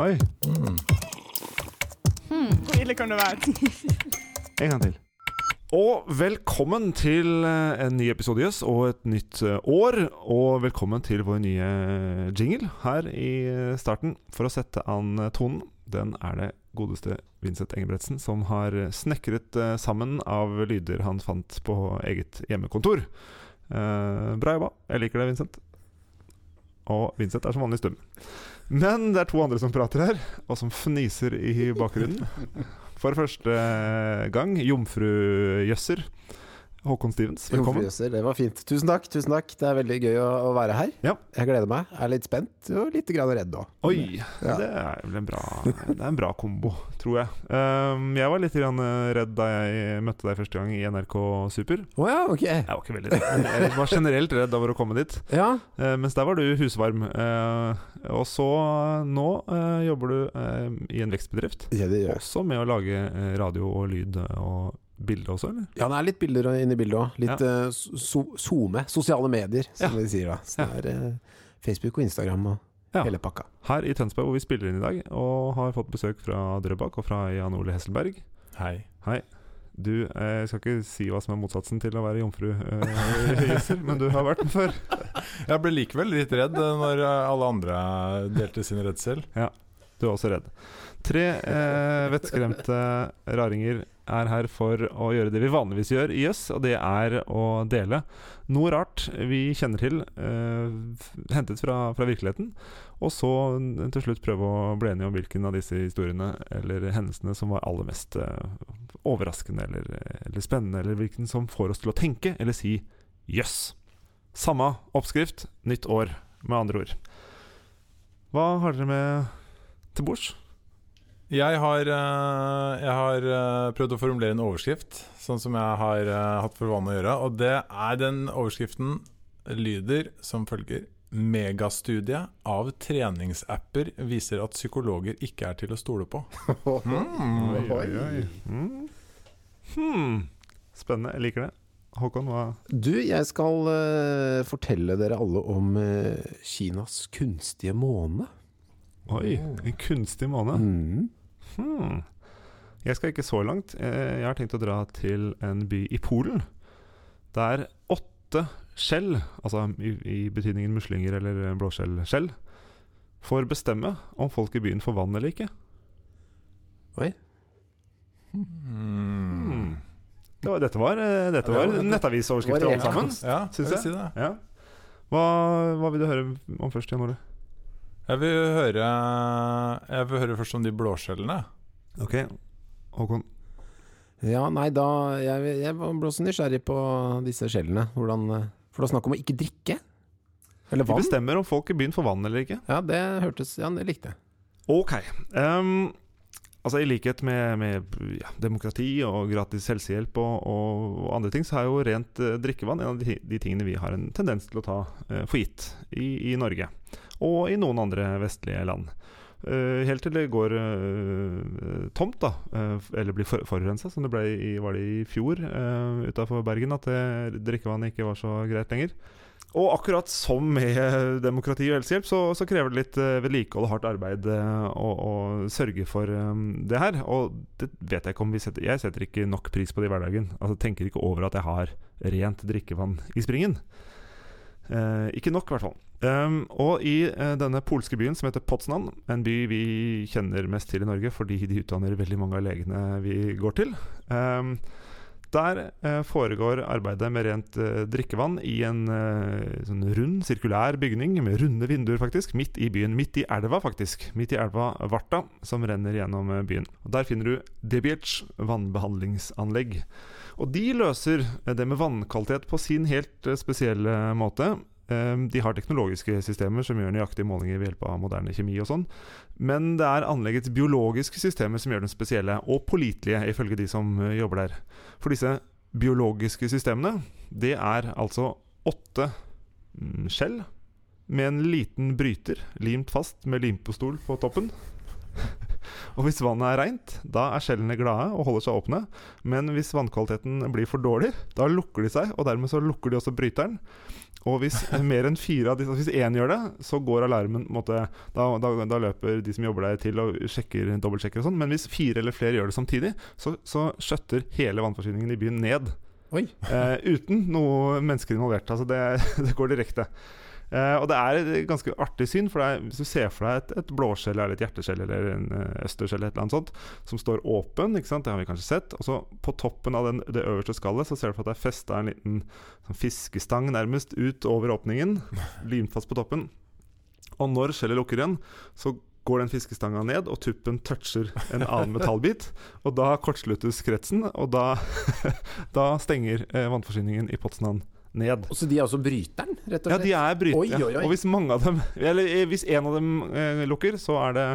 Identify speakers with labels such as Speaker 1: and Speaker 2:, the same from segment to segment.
Speaker 1: Oi,
Speaker 2: Hvor ille kan det være?
Speaker 1: en gang til. Og velkommen til eh, en ny episode Jøss og et nytt eh, år. Og velkommen til vår nye eh, jingle her i starten. For å sette an tonen, den er det godeste Vincent Engebretsen som har snekret sammen av lyder han fant på eget hjemmekontor. Eh, bra jobba. Jeg liker det, Vincent. Og Vincent er som vanlig stum. Men det er to andre som prater her, og som fniser i bakgrunnen. For første gang jomfrujøsser. Håkon Stevens, velkommen.
Speaker 3: Jomfruser, det var fint. Tusen takk. tusen takk Det er veldig gøy å, å være her.
Speaker 1: Ja.
Speaker 3: Jeg gleder meg. Er litt spent og litt grann redd òg.
Speaker 1: Oi,
Speaker 3: Ja.
Speaker 1: det er vel en bra Det er en bra kombo, tror jeg. Um, jeg var litt grann redd da jeg møtte deg første gang i NRK Super.
Speaker 3: Å ja, ok.
Speaker 1: Jeg var ikke veldig redd. Jeg var generelt redd over å komme dit.
Speaker 3: Ja,
Speaker 1: Uh, mens der var du husvarm. Uh, og så nå uh, jobber du i en vekstbedrift.
Speaker 3: ja det gjør.
Speaker 1: Også med å lage radio og lyd og bilde også, eller?
Speaker 3: Ja, det er litt bilder inni bildet òg. Litt
Speaker 1: Ja.
Speaker 3: eh, so SoMe. Sosiale medier, som
Speaker 1: Ja.
Speaker 3: de sier da. Så det er uh, Facebook og Instagram og
Speaker 1: Ja.
Speaker 3: hele pakka.
Speaker 1: Her i Tønsberg, hvor vi spiller inn i dag, og har fått besøk fra Drøbak og fra Jan Ole Hesselberg.
Speaker 4: Hei.
Speaker 1: Hei. Du, eh, jeg skal ikke si hva som er motsatsen til å være jomfru, eh, men du har vært den før.
Speaker 4: Jeg ble likevel litt redd eh, når eh, alle andre delte sin redsel.
Speaker 1: Ja, Du er også redd. Tre eh, vettskremte raringer er her for å gjøre det vi vanligvis gjør i Jøss, og det er å dele noe rart vi kjenner til, eh, hentet fra, fra virkeligheten, og så til slutt prøve å bli enige om hvilken av disse historiene eller hendelsene som var aller mest eh, overraskende eller, eller spennende, eller hvilken som får oss til å tenke eller si jøss. Samme oppskrift, nytt år, med andre ord. Hva har dere med til bords?
Speaker 4: Jeg har, eh, jeg har eh, prøvd å formulere en overskrift, sånn som jeg har eh, hatt for vane å gjøre. Og det er den overskriften lyder som følger. Megastudie av treningsapper viser at psykologer ikke er til å stole på. Mm.
Speaker 3: Oi.
Speaker 1: Mm. Hmm. Spennende. Jeg liker det. Håkon, hva
Speaker 3: Du, jeg skal uh, fortelle dere alle om uh, Kinas kunstige måne.
Speaker 1: Oi, en kunstig måne.
Speaker 3: Mm.
Speaker 1: Hmm. Jeg skal ikke så langt. Eh, Jeg har tenkt å dra til en by i Polen. Der åtte skjell, altså i, i betydningen muslinger eller blåskjellskjell, får bestemme om folk i byen får vann eller ikke.
Speaker 3: Oi.
Speaker 1: Hmm. Det var, dette var, eh, dette var nettavisoverskrifter alle sammen.
Speaker 4: Ja,
Speaker 1: Syns
Speaker 4: jeg si det.
Speaker 1: Ja. Hva, hva vil du høre om først, Jan Ole?
Speaker 4: Jeg vil høre Jeg vil høre først om de blåskjellene.
Speaker 1: Ok, Håkon.
Speaker 3: Ja, nei, da Jeg, jeg ble også nysgjerrig på disse skjellene. Hvordan For det er snakk om å ikke drikke? Eller
Speaker 1: De
Speaker 3: vann?
Speaker 1: bestemmer om folk i byen får vann eller ikke.
Speaker 3: Ja, det hørtes Ja, det likte jeg.
Speaker 1: Ok. Um, altså I likhet med, med ja, demokrati og gratis helsehjelp og, og, og andre ting, så er jo rent eh, drikkevann en av de, de tingene vi har en tendens til å ta uh, for gitt i, i Norge. Og i noen andre vestlige land. Uh, helt til det går uh, tomt, da. Uh, eller blir for, forurensa, som det ble i, var det i fjor uh, utafor Bergen. At drikkevannet ikke var så greit lenger. Og akkurat som med demokrati og helsehjelp, så, så krever det litt vedlikehold og hardt arbeid å sørge for um, det her. Og det vet jeg ikke om vi setter Jeg setter ikke nok pris på det i hverdagen. Altså Tenker ikke over at jeg har rent drikkevann i springen. Eh, ikke nok, i hvert fall. Um, og i eh, denne polske byen som heter Potsnan, en by vi kjenner mest til i Norge fordi de utdanner veldig mange av legene vi går til, um, der eh, foregår arbeidet med rent eh, drikkevann i en eh, sånn rund, sirkulær bygning med runde vinduer, faktisk, midt i byen. Midt i elva, faktisk. Midt i elva Varta, som renner gjennom eh, byen. Og Der finner du Debiec vannbehandlingsanlegg. Og de løser eh, det med vannkvalitet på sin helt eh, spesielle måte. Eh, De har teknologiske systemer som gjør nøyaktige målinger ved hjelp av moderne kjemi og sånn. Men det er anleggets biologiske systemer som gjør dem spesielle, og pålitelige, ifølge de som jobber der. For disse biologiske systemene, det er altså åtte mm, skjell med en liten bryter limt fast med limpostol på toppen. Og hvis vannet er reint, da er skjellene glade og holder seg åpne. Men hvis vannkvaliteten blir for dårlig, da lukker de seg, og dermed så lukker de også bryteren. Og hvis mer enn fire av disse Hvis én gjør det, så går alarmen måte, da, da, da, løper de som jobber der til og sjekker, dobbeltsjekker og sånn. Men hvis fire eller flere gjør det samtidig, så, så skjøtter hele vannforsyningen i byen ned. Eh, uten noe mennesker involvert. Altså det, det går direkte. Uh, og det er et ganske artig syn, for er, hvis du ser for deg et, et blåskjell eller et hjerteskjell eller en uh, østerskjell eller et eller annet sånt, som står åpen, det har vi kanskje sett, og så på toppen av den, det øverste skallet så ser du for at det er festa en liten sånn fiskestang nærmest ut over åpningen, limt fast på toppen. Og når skjellet lukker igjen, så går den fiskestanga ned, og tuppen toucher en annen metallbit. Og da kortsluttes kretsen, og da, da stenger eh, vannforsyningen i Potsdam ned.
Speaker 3: Og så de er også bryteren, rett og slett?
Speaker 1: Ja, de er brytere. Oi, oi, oi. Og hvis mange av dem Eller eh, hvis en av dem eh, lukker, så er det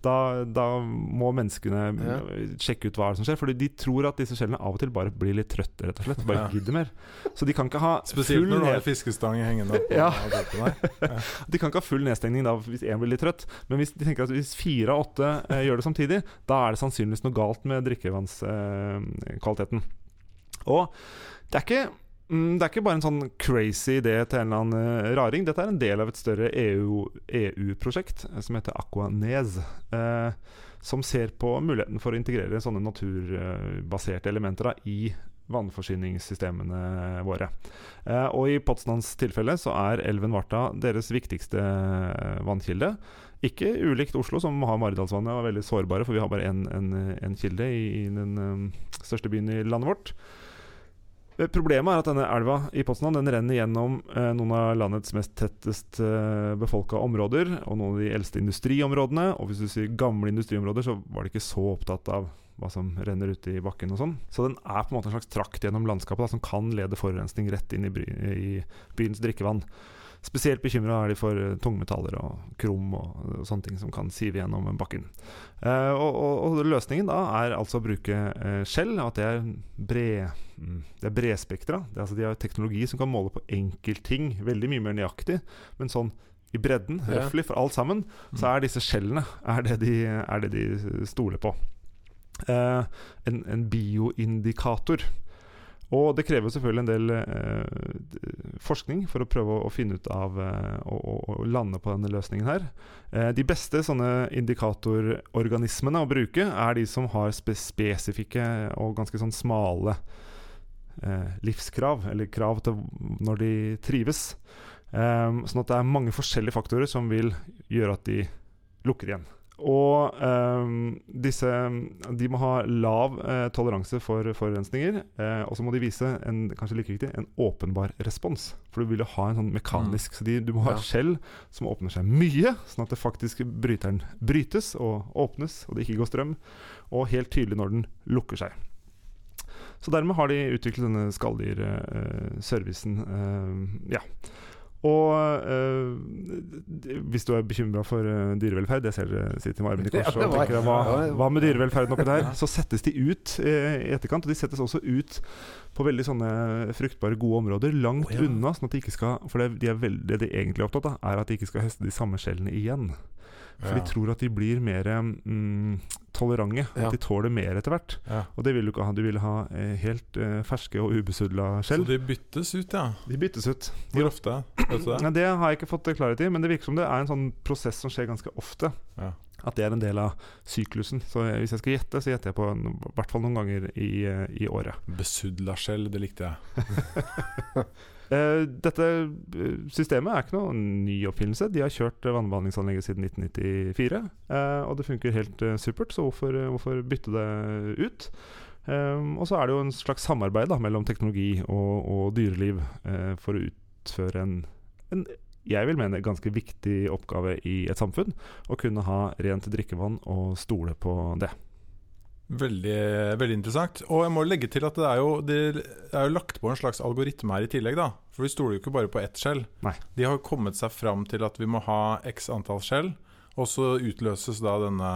Speaker 1: da, da må menneskene ja. sjekke ut hva som skjer. Fordi de tror at disse skjellene av og til bare blir litt trøtte, rett og slett. Bare ja. gidder mer. Så de kan ikke ha
Speaker 4: Spesielt når du har fiskestang hengende opp.
Speaker 1: ja. ja. De kan ikke ha full nedstengning da hvis én blir litt trøtt. Men hvis de tenker at hvis fire av åtte eh, gjør det samtidig, da er det sannsynligvis noe galt med drikkevannskvaliteten. Eh, og det er ikke det er ikke bare en sånn crazy idé til en eller annen uh, raring. Dette er en del av et større EU-prosjekt EU som heter Aquanez. Uh, som ser på muligheten for å integrere sånne naturbaserte elementer da, i vannforsyningssystemene våre. Eh, og I Potsdams tilfelle så er elven Varta deres viktigste vannkilde. Ikke ulikt Oslo, som har Maridalsvannet og er veldig sårbare, for vi har bare én kilde i, i den um, største byen i landet vårt. Eh, problemet er at denne elva i Potsdam den renner gjennom eh, noen av landets mest tettest eh, befolka områder, og noen av de eldste industriområdene. Og hvis du sier gamle industriområder, så var de ikke så opptatt av hva som renner ute i bakken og sånn. Så den er på en måte en slags trakt gjennom landskapet da, som kan lede forurensning rett inn i, by, i byens drikkevann. Spesielt bekymra er de for eh, tungmetaller og krom og, sånne ting som kan sive gjennom bakken. Uh, og, og, og, løsningen da er altså å bruke uh, skjell, at det er bred mm, det er bredspektra. Altså de har teknologi som kan måle på enkeltting veldig mye mer nøyaktig. Men sånn i bredden, røftlig, for alt sammen, så er disse skjellene er det de, er det de stoler på. Eh, en, en bioindikator og det krever selvfølgelig en del eh, forskning for å prøve å, finne ut av eh, å, lande på denne løsningen her. Eh, de beste sånne indikatororganismene å bruke er de som har spe spesifikke og ganske sånn smale eh, livskrav, eller krav til når de trives. Eh, sånn at det er mange forskjellige faktorer som vil gjøre at de lukker igjen. Og um, disse De må ha lav eh, toleranse for forurensninger. Eh, og så må de vise en, kanskje like viktig, en åpenbar respons. For du vil jo ha en sånn mekanisk mm. Så de, du må ha ja. skjell som åpner seg mye, sånn at det faktisk bryteren brytes og åpnes, og det ikke går strøm. Og helt tydelig når den lukker seg. Så dermed har de utviklet denne skalldyrservicen. Uh, ja. Og øh, hvis du er bekymra for øh, dyrevelferd, det ser dere sitter med armen i kors og tenker hva, hva med dyrevelferden oppi der? Så settes de ut øh, i etterkant, og de settes også ut på veldig sånne fruktbare, gode områder, langt oh, ja. unna. sånn at de ikke skal, For det de er veldig, det de egentlig er opptatt av, er at de ikke skal høste de samme skjellene igjen. For ja. de tror at de blir mer mm, tolerante. At de tåler mer etter hvert. Ja. Og det vil du ikke ha. Du vil ha eh, helt eh, ferske og ubesudla skjell.
Speaker 4: Så de byttes ut, ja?
Speaker 1: De byttes ut.
Speaker 4: Hvor ofte?
Speaker 1: det? det har jeg ikke fått klarhet i, men det virker som det er en sånn prosess som skjer ganske ofte. At det er en del av syklusen. Så hvis jeg skal gjette, så gjetter jeg på i hvert fall noen ganger i, eh, i året.
Speaker 4: Besudla skjell, det likte jeg.
Speaker 1: Uh, dette eh, systemet er ikke noe ny oppfinnelse. De har kjørt vannbehandlingsanlegget siden 1994. Uh, eh, og det funker helt supert, så hvorfor, hvorfor bytte det ut? og så er det jo en slags samarbeid da, mellom teknologi og, og dyreliv for å utføre en, en jeg vil mene ganske viktig oppgave i et samfunn. Å kunne ha rent drikkevann og stole på det.
Speaker 4: Veldig, veldig, interessant. Og jeg må legge til at det er, jo, det er jo lagt på en slags algoritme her i tillegg. da For vi stoler jo ikke bare på ett skjell.
Speaker 1: Nei.
Speaker 4: De har kommet seg fram til at vi må ha x antall skjell, og så utløses da denne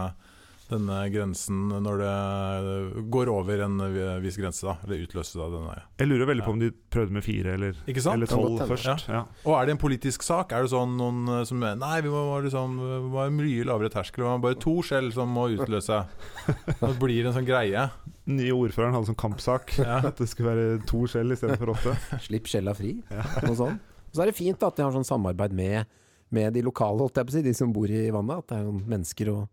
Speaker 4: denne grensen når det går over en viss grense, da. Eller utløses av denne.
Speaker 1: Jeg lurer veldig
Speaker 4: Ja.
Speaker 1: på om de prøvde med fire eller,
Speaker 4: Ikke sant?
Speaker 1: eller tolv først. Ja.
Speaker 4: Og er det en politisk sak? Er det sånn noen som som Nei, vi må, liksom, vi må ha en mye lavere terskel. Det var bare to skjell som må utløse. Nå blir det en sånn greie.
Speaker 1: Nye ordføreren hadde sånn kampsak.
Speaker 4: Ja.
Speaker 1: At det skulle være to skjell istedenfor åtte.
Speaker 3: Slipp skjella fri. Noe sånt. Og så er det fint da, at de har sånn samarbeid med, med de lokale, holdt jeg på å si, de som bor i vannet. At det er noen mennesker og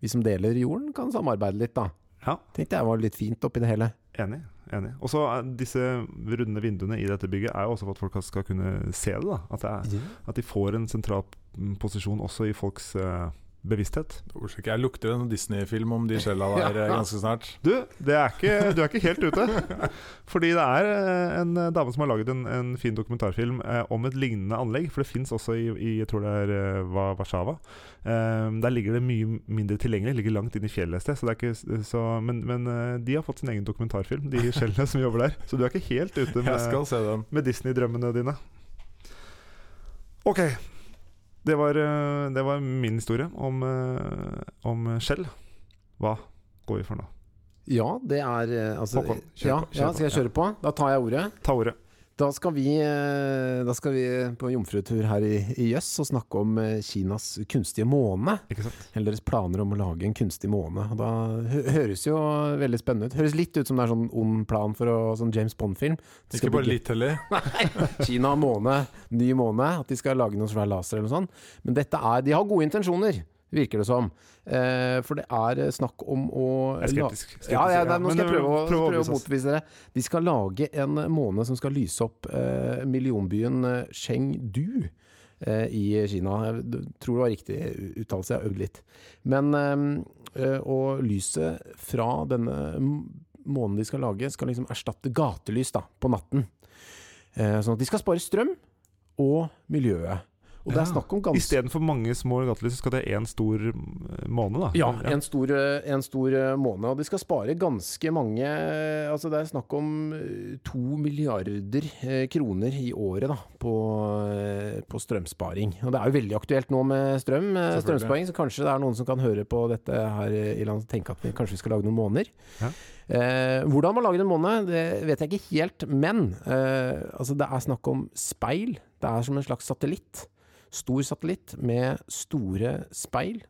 Speaker 3: vi som deler jorden, kan samarbeide litt, da.
Speaker 1: Ja.
Speaker 3: Tenkte jeg var litt fint oppi det hele.
Speaker 1: Enig. enig Og så disse runde vinduene i dette bygget er jo også for at folk skal kunne se det. da At, det er, at de får en sentral posisjon også i folks eh, bevissthet.
Speaker 4: Jeg lukter en Disney-film om de skjella der eh, ganske snart.
Speaker 1: Du, det er ikke, du er ikke helt ute. Fordi det er eh, en dame som har laget en, en fin dokumentarfilm eh, om et lignende anlegg. For det fins også i, i jeg tror det er eh, Warszawa. Eh, der ligger det mye mindre tilgjengelig, ligger langt inn i fjellet et sted. Så det ikke, så, men men eh, de har fått sin egen dokumentarfilm, de skjellene som jobber der. Så du er ikke helt ute med, med Disney-drømmene dine. Ok. Det var, eh, det var min historie om, eh, om skjell. Hva går vi for nå?
Speaker 3: Ja, det er eh, altså,
Speaker 1: Håkon,
Speaker 3: ja,
Speaker 1: på,
Speaker 3: ja, skal jeg kjøre på? Da tar jeg ordet.
Speaker 1: Ta ordet.
Speaker 3: Da skal vi, eh, da skal vi på jomfrutur her i, i Jøss og snakke om eh, Kinas kunstige måne. Eller deres planer om å lage en kunstig måne. Og da høres jo veldig spennende ut. Høres litt ut som det er sånn ond plan for å, sånn James Bond-film.
Speaker 4: Ikke bare litt heller. Nei!
Speaker 3: Kina måne, ny måne. At de skal lage noen svær laser eller noe sånt. Men dette er De har gode intensjoner, virker det som. Eh, for det er snakk om å
Speaker 1: Jeg er skeptisk. skeptisk
Speaker 3: ja, ja, nei, nå skal jeg
Speaker 1: eh,
Speaker 3: prøve å,
Speaker 1: prøve å
Speaker 3: prøve å motbevise dere. De skal lage en måne som skal lyse opp eh, millionbyen eh, Chengdu eh, i Kina. Jeg tror det var riktig uttalelse, jeg har øvd litt. Men eh, eh, Og lyset fra denne månen de skal lage, skal liksom erstatte gatelys da, på natten. Eh, sånn at de skal spare strøm og miljøet. Og det er snakk om ganske
Speaker 1: Istedenfor mange små gatelys, så skal det én stor eh, måne, da.
Speaker 3: Ja, en stor, eh, en stor måne. måned. Og de skal spare ganske mange Altså det er snakk om eh, to milliarder eh, kroner i året da, på, eh, på strømsparing. Og det er jo veldig aktuelt nå med strøm, eh, strømsparing, så kanskje det er noen som kan høre på dette her i landet og tenke at vi kanskje vi skal lage noen måneder.
Speaker 1: Ja.
Speaker 3: Eh, hvordan man lager en måne, det vet jeg ikke helt, men eh, altså det er snakk om speil. Det er som en slags satellitt. Stor satellitt med store speil,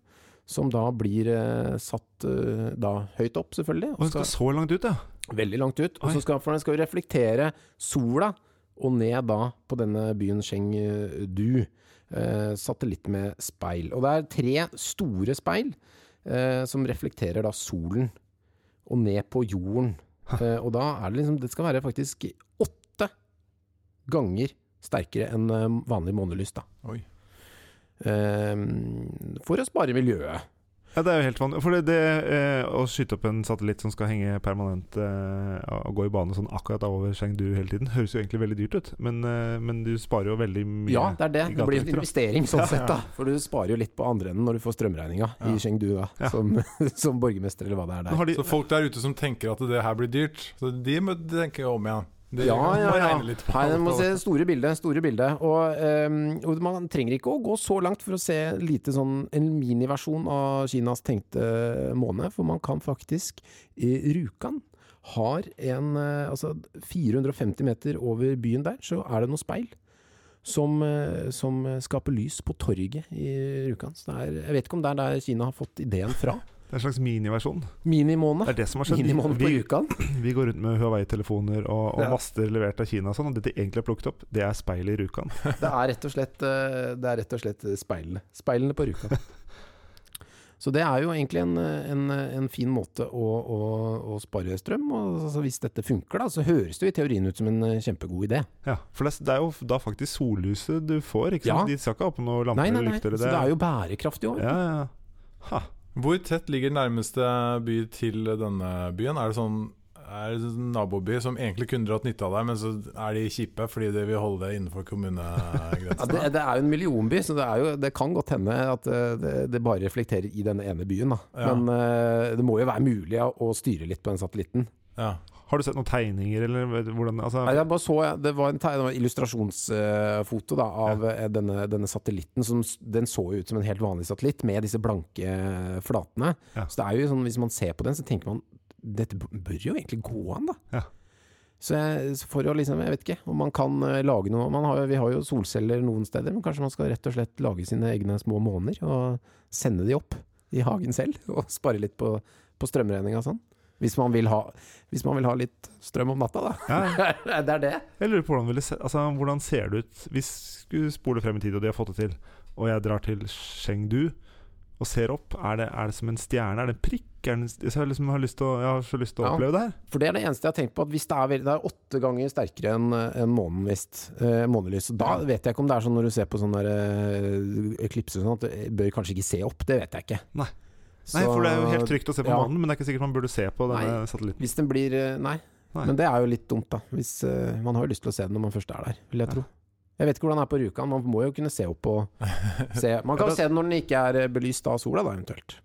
Speaker 3: som da blir eh, satt eh, da høyt opp, selvfølgelig.
Speaker 1: Og den skal så langt ut, ja.
Speaker 3: Veldig langt ut. Og så skal, for den skal reflektere sola og ned da på denne byen Chengdu. Eh, satellitt med speil. Og det er tre store speil eh, som reflekterer da solen og ned på jorden. Eh, og da er det liksom Det skal være faktisk åtte ganger sterkere enn eh, vanlig månelys, da.
Speaker 4: Oi.
Speaker 3: Eh, for å spare miljøet.
Speaker 1: Ja, Det er jo helt vanlig. For det, det eh, å skyte opp en satellitt som skal henge permanent eh, og gå i bane sånn akkurat over Chengdu hele tiden, høres jo egentlig veldig dyrt ut. Men, eh, men du sparer jo veldig mye.
Speaker 3: Ja, det er det. Det blir en investering sånn
Speaker 1: Ja.
Speaker 3: sett, da. For du sparer jo litt på andre enden når du får strømregninga
Speaker 4: Ja.
Speaker 3: i Chengdu, da.
Speaker 1: Ja.
Speaker 3: Som, som borgermester, eller hva det er der.
Speaker 1: de,
Speaker 4: Så folk der ute som tenker at det her blir dyrt, så de må tenke om igjen. De
Speaker 3: Ja, ja, ja. Nei, man må se store bildet. Store bildet. Og, um, og man trenger ikke å gå så langt for å se lite sånn, en miniversjon av Kinas tenkte måne, for man kan faktisk i Rjukan har en eh, Altså 450 meter over byen der, så er det noe speil. Som, eh, som skaper lys på torget i Rjukan. Så det er, jeg vet ikke om det er der Kina har fått ideen fra.
Speaker 1: Det er en slags miniversjon.
Speaker 3: Minimåne.
Speaker 1: Det er det som har skjedd.
Speaker 3: Minimåne på
Speaker 1: Vi, vi går rundt med Huawei-telefoner og, og
Speaker 3: Ja.
Speaker 1: master levert av Kina og sånn, og det de egentlig har plukket opp, det er speil i Rjukan.
Speaker 3: Det er rett og slett, eh, det er rett og slett speilene. Speilene på Rjukan. Så det er jo egentlig en, en, en fin måte å, å, å spare strøm. Og altså, hvis dette funker, da, så høres det jo i teorien ut som en eh, kjempegod idé.
Speaker 1: Ja, For det, er jo da faktisk sollyset du får, ikke sant?
Speaker 3: Ja.
Speaker 1: De skal ikke ha på noen lamper
Speaker 3: Nei, nei, nei.
Speaker 1: lykter.
Speaker 3: Så det er jo bærekraftig òg.
Speaker 1: Ja, ja, ja. Ha.
Speaker 4: Hvor tett ligger nærmeste by til denne byen? Er det sånn er det en naboby som egentlig kunne dratt nytte av deg, men så er de kjipe fordi de vil holde det innenfor
Speaker 3: Ja, det, det er jo en millionby, så det, jo, det kan godt hende at eh, det, det bare reflekterer i denne ene byen.
Speaker 4: Ja.
Speaker 3: Men eh, det må jo være mulig å styre litt på den satellitten.
Speaker 4: Ja.
Speaker 1: Har du sett noen tegninger, eller hvordan altså,
Speaker 3: Nei, jeg bare så, det var en det var illustrasjonsfoto da, av ja. denne, denne satellitten. Som, den så jo ut som en helt vanlig satellitt med disse blanke eh, flatene.
Speaker 1: Ja.
Speaker 3: Så det er jo sånn, hvis man ser på den, så tenker man dette bør jo egentlig gå an, da.
Speaker 1: Ja.
Speaker 3: Så, jeg, så for å liksom, jeg vet ikke om man kan eh, lage noe man har, Vi har jo solceller noen steder, men kanskje man skal rett og slett lage sine egne små måner og sende de opp i hagen selv, og spare litt på, på strømregninga og sånn. Hvis man, ha, hvis man vil ha litt strøm om natta, da.
Speaker 1: ja,
Speaker 3: det er det.
Speaker 1: Jeg lurer på hvordan, det, altså, hvordan ser det ut Hvis du spoler frem i tid, og de har fått det til, og jeg drar til Chengdu og ser opp, er det, er det som en stjerne? Er det en prikk? Er det jeg, har liksom, har å, jeg har så lyst til å
Speaker 3: Ja.
Speaker 1: oppleve det her.
Speaker 3: For det er det eneste jeg har tenkt på, at hvis det er, det er åtte ganger sterkere enn en månen, visst, eh, månelys, da
Speaker 1: Ja.
Speaker 3: vet jeg ikke om det er sånn når du ser på sånne der, eh, eklipser sånn, at du bør kanskje ikke se opp, det vet jeg ikke.
Speaker 1: Nei. Nei, for det er jo helt trygt å se på
Speaker 3: ja.
Speaker 1: månen, men det er ikke sikkert man burde se på denne
Speaker 3: Nei.
Speaker 1: satellitten.
Speaker 3: Hvis den blir eh, Nei.
Speaker 1: Nei.
Speaker 3: Men det er jo litt dumt, da. Hvis, uh, man har jo lyst til å se den når man først er der, vil jeg
Speaker 1: Ja.
Speaker 3: tro. Jeg vet ikke hvordan det er på Rjukan, man må jo kunne se opp og se Man kan
Speaker 1: Ja, det...
Speaker 3: se den når den ikke er eh, belyst av sola, da, eventuelt.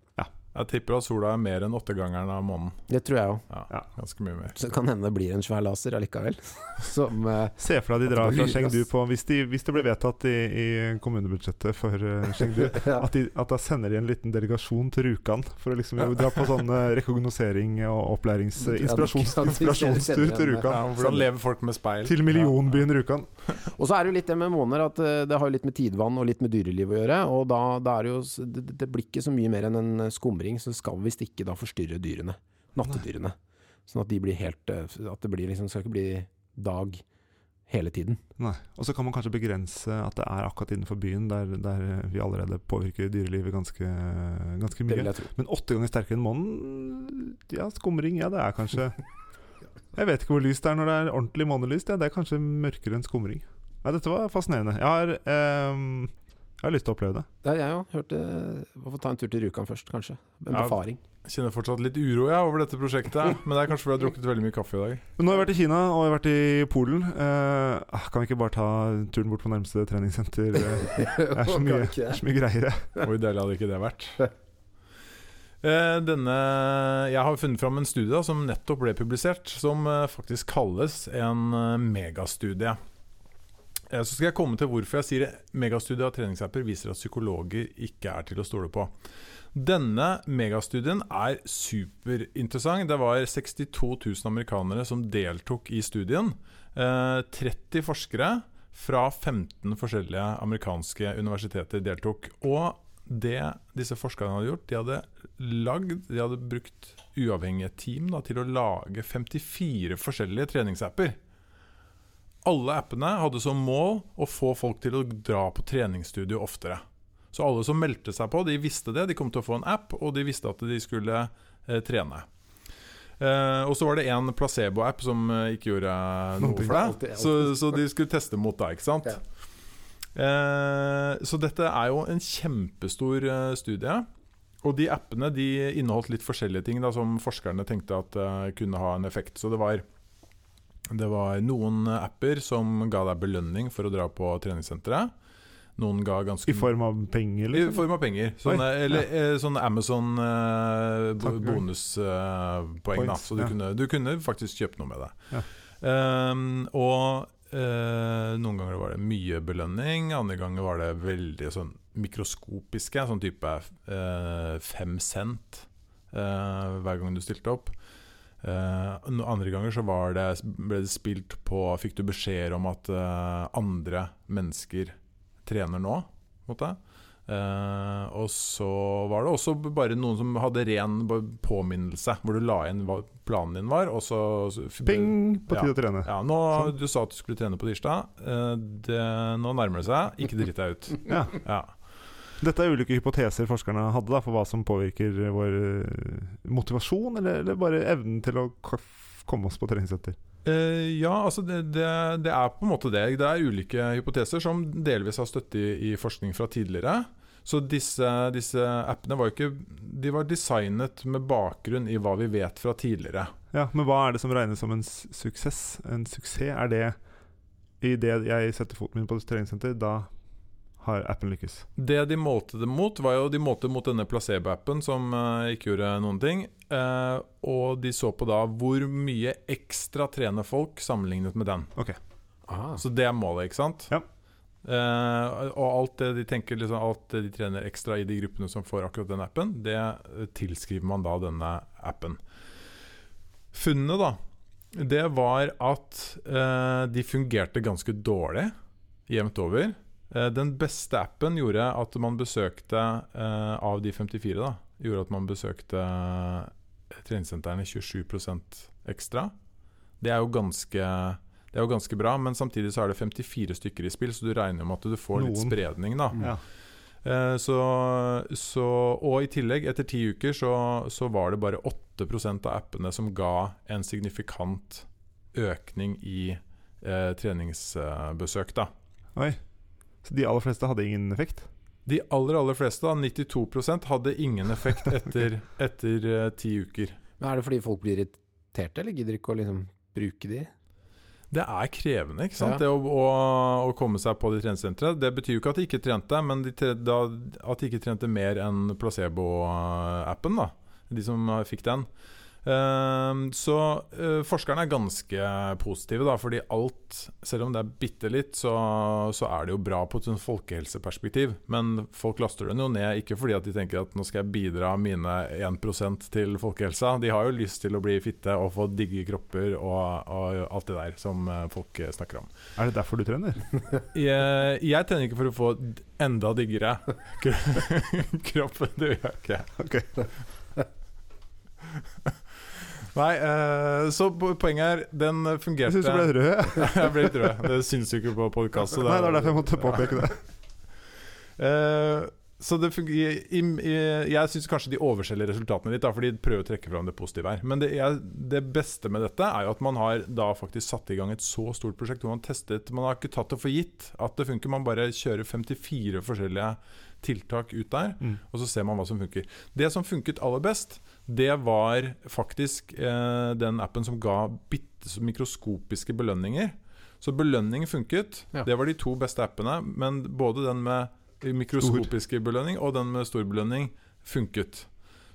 Speaker 4: Jeg tipper at sola er mer enn åttegangeren av månen.
Speaker 3: Det tror jeg òg.
Speaker 4: Ja. Ganske mye mer.
Speaker 3: Så kan hende det blir en svær laser allikevel. Som uh,
Speaker 1: Se for deg de drar fra Chengdu på Hvis, de, hvis det blir vedtatt i, i kommunebudsjettet for eh, Chengdu,
Speaker 3: ja.
Speaker 1: at, de, at da sender de en liten delegasjon til Rjukan for å liksom dra på sånn eh, rekognosering og opplærings... Inspirasjons, inspirasjonstur til Rjukan.
Speaker 4: Ja, hvordan lever folk med speil?
Speaker 1: Til millionbyen Rjukan.
Speaker 3: Og så er det jo litt det med måner, at det har jo litt med tidvann og litt med dyreliv å gjøre. Og da, da er det jo det, det blir ikke så mye mer enn en skumring, så skal visst ikke da forstyrre dyrene. Nattedyrene. Sånn at de blir helt eh, At det blir liksom, skal ikke bli dag hele tiden.
Speaker 1: Nei. Og så kan man kanskje begrense at det er akkurat innenfor byen, der, der vi allerede påvirker dyrelivet ganske, ganske mye. Men åtte ganger sterkere enn månen Ja, skumring, ja, det er kanskje Jeg vet ikke hvor lyst det er når det er ordentlig månelyst. Ja, det er kanskje mørkere enn skumring. Nei, dette var fascinerende. Jeg har, ehm, jeg har lyst til å oppleve det.
Speaker 3: Ja, jeg òg. Hørte Få ta en tur til Rjukan først, kanskje. En befaring.
Speaker 4: Jeg kjenner fortsatt litt uro ja, over dette prosjektet. Men det er kanskje fordi jeg har drukket veldig mye kaffe i dag.
Speaker 1: Men nå har jeg vært i Kina og jeg har vært i Polen. Eh, ah, kan vi ikke bare ta turen bort på nærmeste treningssenter? Det er så mye, er så mye greier. jeg.
Speaker 4: Hvor deilig hadde ikke det vært? Eh, Denne, jeg har funnet fram en studie som nettopp ble publisert, som eh, faktisk kalles en eh, megastudie. Eh, Så skal jeg komme til hvorfor jeg sier megastudie av treningsapper viser at psykologer ikke er til å stole på. Denne megastudien er superinteressant. Det var 62 000 amerikanere som deltok i studien. Eh, 30 forskere fra 15 forskjellige amerikanske universiteter deltok. Og det disse forskerne hadde gjort, de hadde lagd De hadde brukt uavhengige team da, til å lage 54 forskjellige treningsapper. Alle appene hadde som mål å få folk til å dra på treningsstudio oftere. Så alle som meldte seg på, de visste det. De kom til å få en app, og de visste at de skulle eh, trene. Eh, og så var det en placebo-app som eh, ikke gjorde noe for deg. Så, så de skulle teste mot deg, ikke sant?
Speaker 3: Ja.
Speaker 4: Eh, så dette er jo en kjempestor eh, studie. Og de appene de inneholdt litt forskjellige ting da, som forskerne tenkte at eh, kunne ha en effekt. Så det var, det var noen apper som ga deg belønning for å dra på treningssenteret. Noen ga ganske
Speaker 1: I form av penger,
Speaker 4: i
Speaker 1: liksom?
Speaker 4: form av penger. Sånne,
Speaker 1: Oi,
Speaker 4: eller ja. Amazon eh, bo-
Speaker 1: Takk.
Speaker 4: bonuspoeng. da
Speaker 1: Points,
Speaker 4: så du,
Speaker 1: ja.
Speaker 4: kunne, du kunne faktisk kjøpe noe med det.
Speaker 1: Ja.
Speaker 4: Um, og uh, noen ganger var det mye belønning, andre ganger var det veldig sånn mikroskopiske. Sånn type eh, fem cent eh, hver gang du stilte opp. No- andre ganger så var det, ble det spilt på Fikk du beskjeder om at uh, andre mennesker trener nå. Måte. Uh, og så var det også bare noen som hadde ren påminnelse, hvor du la inn hva planen din var, og så så-
Speaker 1: Ping! På tide
Speaker 4: Ja.
Speaker 1: å trene.
Speaker 4: Ja, nå,
Speaker 1: Sånn.
Speaker 4: Du sa at du skulle trene på tirsdag. Uh, det, nå nærmer det seg. Ikke dritt deg ut.
Speaker 1: Ja.
Speaker 4: Ja.
Speaker 1: Dette er ulike hypoteser forskerne hadde da, for hva som påvirker vår eh, motivasjon, eller, eller bare evnen til å komme oss på treningssenter.
Speaker 4: Uh, ja, altså det, det, det er på en måte det. Det er ulike hypoteser som delvis har støtte i, i forskning fra tidligere. Så disse, disse appene var ikke De var designet med bakgrunn i hva vi vet fra tidligere.
Speaker 1: Ja, Men hva er det som regnes som en suksess? En suksess, er det i det jeg setter foten min på treningssenter, da har appen lykkes?
Speaker 4: Det de målte det mot, var jo de målte mot denne placebo-appen som uh, ikke gjorde noen ting. Uh, og de så på da hvor mye ekstra trener folk sammenlignet med den.
Speaker 3: Ah.
Speaker 4: Så det er målet, ikke sant?
Speaker 1: Ja.
Speaker 4: Uh, og alt det de tenker liksom, Alt det de trener ekstra i de gruppene som får akkurat den appen, det tilskriver man da denne appen. Funnet, da, det var at uh, de fungerte ganske dårlig jevnt over. Eh, den beste appen gjorde at man besøkte eh, Av de 54, da, gjorde at man besøkte eh, treningssentrene 27% ekstra. Det er jo ganske det er jo ganske bra, men samtidig så er det 54 stykker i spill, så du regner med at du får litt spredning, da.
Speaker 1: Ja.
Speaker 4: Så, så, og i tillegg, etter ti uker, så, så var det bare 8% av appene som ga en signifikant økning i eh, treningsbesøk. Da.
Speaker 1: Oi. Så de aller fleste hadde ingen effekt?
Speaker 4: De aller aller fleste, da, 92% hadde ingen effekt etter, etter uh, ti uker.
Speaker 3: Men er det fordi folk blir irriterte, eller gidder ikke å liksom bruke de?
Speaker 4: Det er krevende ikke sant?
Speaker 3: Ja.
Speaker 4: Det å, å, å komme seg på de treningssentrene. Det betyr jo ikke at de ikke trente, men de, tre- da, at de ikke trente mer enn placebo-appen. da De som eh, fikk den. Ehm, så eh, forskerne er ganske positive, da, fordi alt, selv om det er bitte litt, så, så er det jo bra på et folkehelseperspektiv. Men folk laster den jo ned, ikke fordi at de tenker at nå skal jeg bidra mine 1% til folkehelsa. De har jo lyst til å bli fitte og få digge kropper og, og alt det der som eh, folk snakker om.
Speaker 1: Er det derfor du trener?
Speaker 4: Jeg, jeg trener ikke for å få enda diggere kropp. Det gjør jeg ikke.
Speaker 1: Ok.
Speaker 4: Nei, uh, så poenget er Den fungerte Jeg
Speaker 1: syns du ble rød. jeg.
Speaker 4: ble litt rød. Det syns du ikke på podkastet.
Speaker 1: Nei, det er derfor jeg måtte påpeke det.
Speaker 4: Uh, så det i, i, Jeg syns kanskje de overselger resultatene litt, da, for de prøver å trekke fram det positive her. Men det, jeg, det beste med dette er jo at man har da faktisk satt i gang et så stort prosjekt hvor man testet Man har ikke tatt det for gitt at det funker. Man bare kjører 54 forskjellige tiltak ut der,
Speaker 1: Mm.
Speaker 4: og så ser man hva som funker. Det som funket aller best, det var faktisk eh, den appen som ga bitte mikroskopiske belønninger. Så belønning funket.
Speaker 3: Ja.
Speaker 4: Det var de to beste appene. Men både den med mikroskopiske belønning og den med stor belønning funket.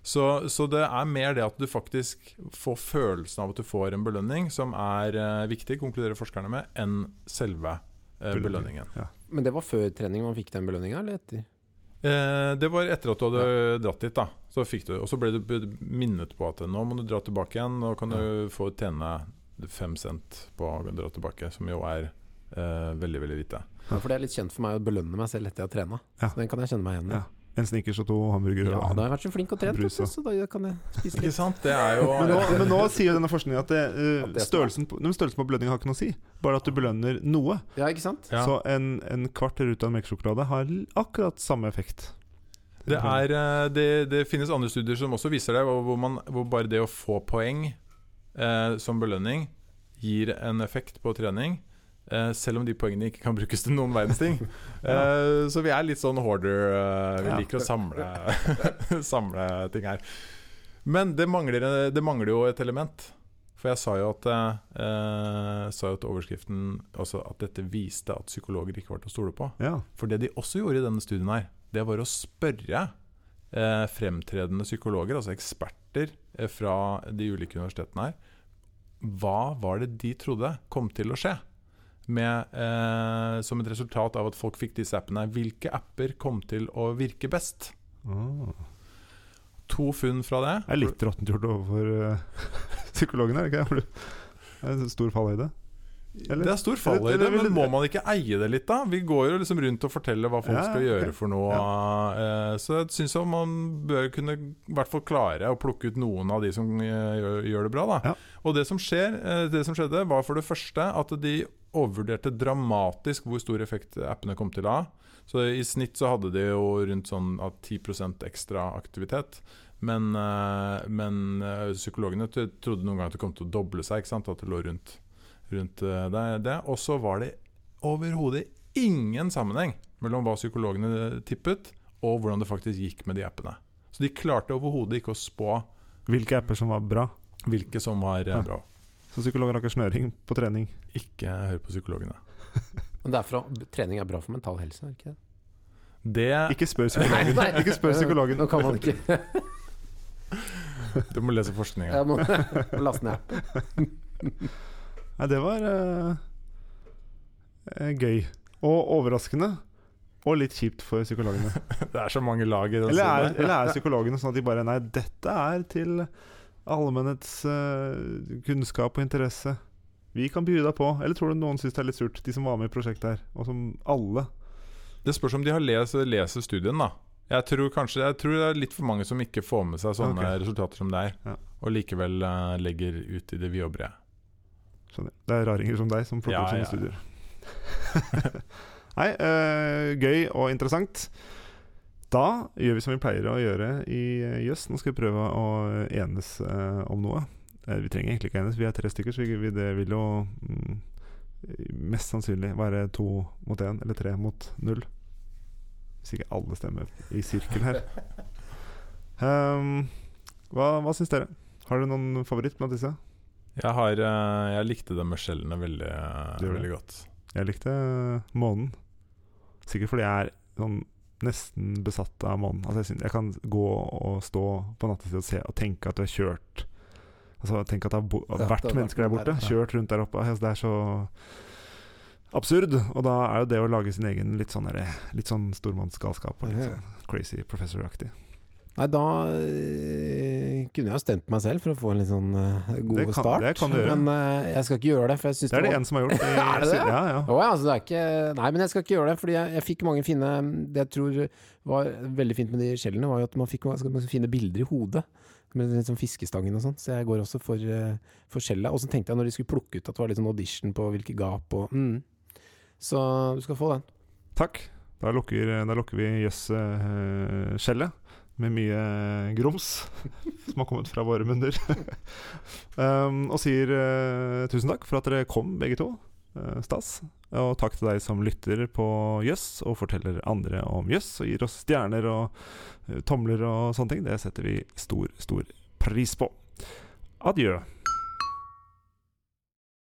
Speaker 4: Så, så det er mer det at du faktisk får følelsen av at du får en belønning, som er eh, viktig, konkluderer forskerne med, enn selve eh, belønningen.
Speaker 1: Ja.
Speaker 3: Men det var før trening man fikk den belønninga, eller etter?
Speaker 4: Eh, det var etter at du hadde dratt dit, da. Så fikk du, og så ble du minnet på at nå må du dra tilbake igjen. Nå kan du få tjene fem cent på å dra tilbake, som jo er eh, veldig, veldig lite.
Speaker 3: Ja, for det er litt kjent for meg å belønne meg selv etter jeg har trena.
Speaker 1: Ja.
Speaker 3: Så den kan jeg kjenne meg igjen i.
Speaker 1: En Snickers og to hamburgere.
Speaker 3: Ja, da har jeg vært så flink og trent,
Speaker 1: Brus og-
Speaker 3: så da kan jeg spise
Speaker 4: Ikke
Speaker 3: litt.
Speaker 4: sant? Det er jo
Speaker 1: Men nå, men nå sier jo denne forskningen at det, uh,
Speaker 3: At det
Speaker 1: størrelsen, på, nei, størrelsen på belønning har ikke noe å si. Bare at du belønner noe.
Speaker 3: Ja, ikke sant?
Speaker 4: Ja.
Speaker 1: Så en, en kvart ruta melkesjokolade har akkurat samme effekt.
Speaker 4: Det, er, eh, det, det finnes andre studier som også viser det, hvor, hvor, man, hvor bare det å få poeng eh, som belønning gir en effekt på trening. Eh, selv om de poengene ikke kan brukes til noen verdens ting. Eh, så vi er litt sånn hoarder. Uh, vi
Speaker 1: Ja.
Speaker 4: liker å samle, samle ting her. Men det mangler, det mangler jo et element. For jeg sa jo at, sa jo at overskriften Altså at dette viste at psykologer ikke var til å stole på.
Speaker 1: Ja.
Speaker 4: For det de også gjorde i denne studien her, det var å spørre fremtredende psykologer, altså eksperter fra de ulike universitetene her, hva var det de trodde kom til å skje? Med, eh, som et resultat av at folk fikk disse appene. Hvilke apper kom til å virke best?
Speaker 1: Oh.
Speaker 4: To funn fra det.
Speaker 1: Det er litt råttent gjort overfor uh, psykologene, er det ikke? For Det er en stor fallhøyde. Eller?
Speaker 4: Det er stor fall i det, men må man ikke eie det litt, da? Vi går jo liksom rundt og forteller hva folk
Speaker 1: Ja,
Speaker 4: skal
Speaker 1: gjøre
Speaker 4: gjøre for noe. eh, Så jeg syns man bør kunne i hvert fall klare å plukke ut noen av de som eh, gjør, det bra. da
Speaker 1: Ja.
Speaker 4: Og det som, skjer, eh, det som skjedde, var for det første at de overvurderte dramatisk hvor stor effekt appene kom til å ha. Så i snitt så hadde de jo rundt sånn at 10% ekstra aktivitet. Men, eh, men eh, psykologene trodde noen ganger at det kom til å doble seg. At det lå rundt, rundt eh, det. Og så var det overhodet ingen sammenheng mellom hva psykologene tippet, og hvordan det faktisk gikk med de appene. Så de klarte overhodet ikke å spå
Speaker 1: Hvilke apper som var bra.
Speaker 4: hvilke som var bra.
Speaker 1: Så psykologer har ikke snøring på trening.
Speaker 4: Ikke hør på psykologene.
Speaker 3: Men det er trening er bra for mental helse, er ikke det?
Speaker 4: Det
Speaker 1: Ikke spør psykologen.
Speaker 3: Nei, nei.
Speaker 1: Ikke spør psykologen.
Speaker 3: Nå kan man ikke.
Speaker 4: Du må lese forskninga.
Speaker 3: Jeg må må laste ned appen.
Speaker 1: Nei, det var eh, eh, gøy. Og overraskende. Og litt kjipt for psykologene.
Speaker 4: Det er så mange lag i den
Speaker 1: Eller er, eller er psykologene sånn at de bare Nei, dette er til allmennets uh, kunnskap og interesse. Vi kan by deg på. Eller tror du noen syns det er litt surt, de som var med i prosjektet her? Og som alle
Speaker 4: Det spørs om de har lest, leser studien, da. Jeg tror kanskje Jeg tror det er litt for mange som ikke får med seg sånne
Speaker 1: okay.
Speaker 4: resultater som det er,
Speaker 1: Ja.
Speaker 4: og likevel uh, legger ut i det vide og brede.
Speaker 1: Skjønner. Det er raringer som deg som plukker
Speaker 4: Ja,
Speaker 1: opp sånne
Speaker 4: ja.
Speaker 1: studier. Nei, uh, gøy og interessant. Da gjør vi som vi pleier å gjøre i eh, Jøss. Nå skal vi prøve å enes eh, om noe. Eh, vi trenger egentlig ikke enes, vi er tre stykker, så vi, det vil jo mm, mest sannsynlig være to mot én, eller tre mot null. Hvis ikke alle stemmer i sirkel her. Um, hva hva syns dere? Har dere noen favoritt blant disse?
Speaker 4: Jeg, har, eh, jeg likte det med skjellene veldig, veldig godt.
Speaker 1: Jeg likte månen. Sikkert fordi jeg er sånn nesten besatt av månen. Altså jeg, synes, jeg kan gå og stå på nattestid og se og tenke at du har kjørt Altså tenke at det har bo
Speaker 3: Ja, det
Speaker 1: vært
Speaker 3: har vært
Speaker 1: mennesker der borte.
Speaker 3: der, ja.
Speaker 1: Kjørt rundt der oppe. Altså, det er så absurd. Og da er jo det å lage sin egen litt sånn, litt sånn stormannsgalskap og litt sånn crazy professor-aktig.
Speaker 3: Nei, da eh, kunne jeg ha stemt meg selv for å få en litt sånn uh, god
Speaker 1: Det kan-
Speaker 3: start.
Speaker 1: det.
Speaker 3: Men uh, jeg skal ikke gjøre det, for jeg syns
Speaker 1: Det er det
Speaker 3: var
Speaker 1: en som har gjort. Det,
Speaker 3: Er det det?
Speaker 1: Ja, ja.
Speaker 3: Oh, ja, altså det er ikke Nei, men jeg skal ikke gjøre det. Fordi jeg, jeg fikk mange fine Det jeg tror var veldig fint med de skjellene, var jo at man fikk mange fine bilder i hodet. Med litt sånn fiskestangen og sånn. Så jeg går også for, uh, for skjellet. Og så tenkte jeg når de skulle plukke ut at det var litt sånn audition på hvilke gap og mm. Så du skal få den.
Speaker 1: Takk. Da lukker, da lukker vi jøss-skjellet med mye grums som har kommet fra våre munner. um, og sier uh, tusen takk for at dere kom, begge to. Uh, stas. Og takk til deg som lytter på Jøss og forteller andre om Jøss og gir oss stjerner og uh, tomler og sånne ting. Det setter vi stor, stor pris på. Adjø.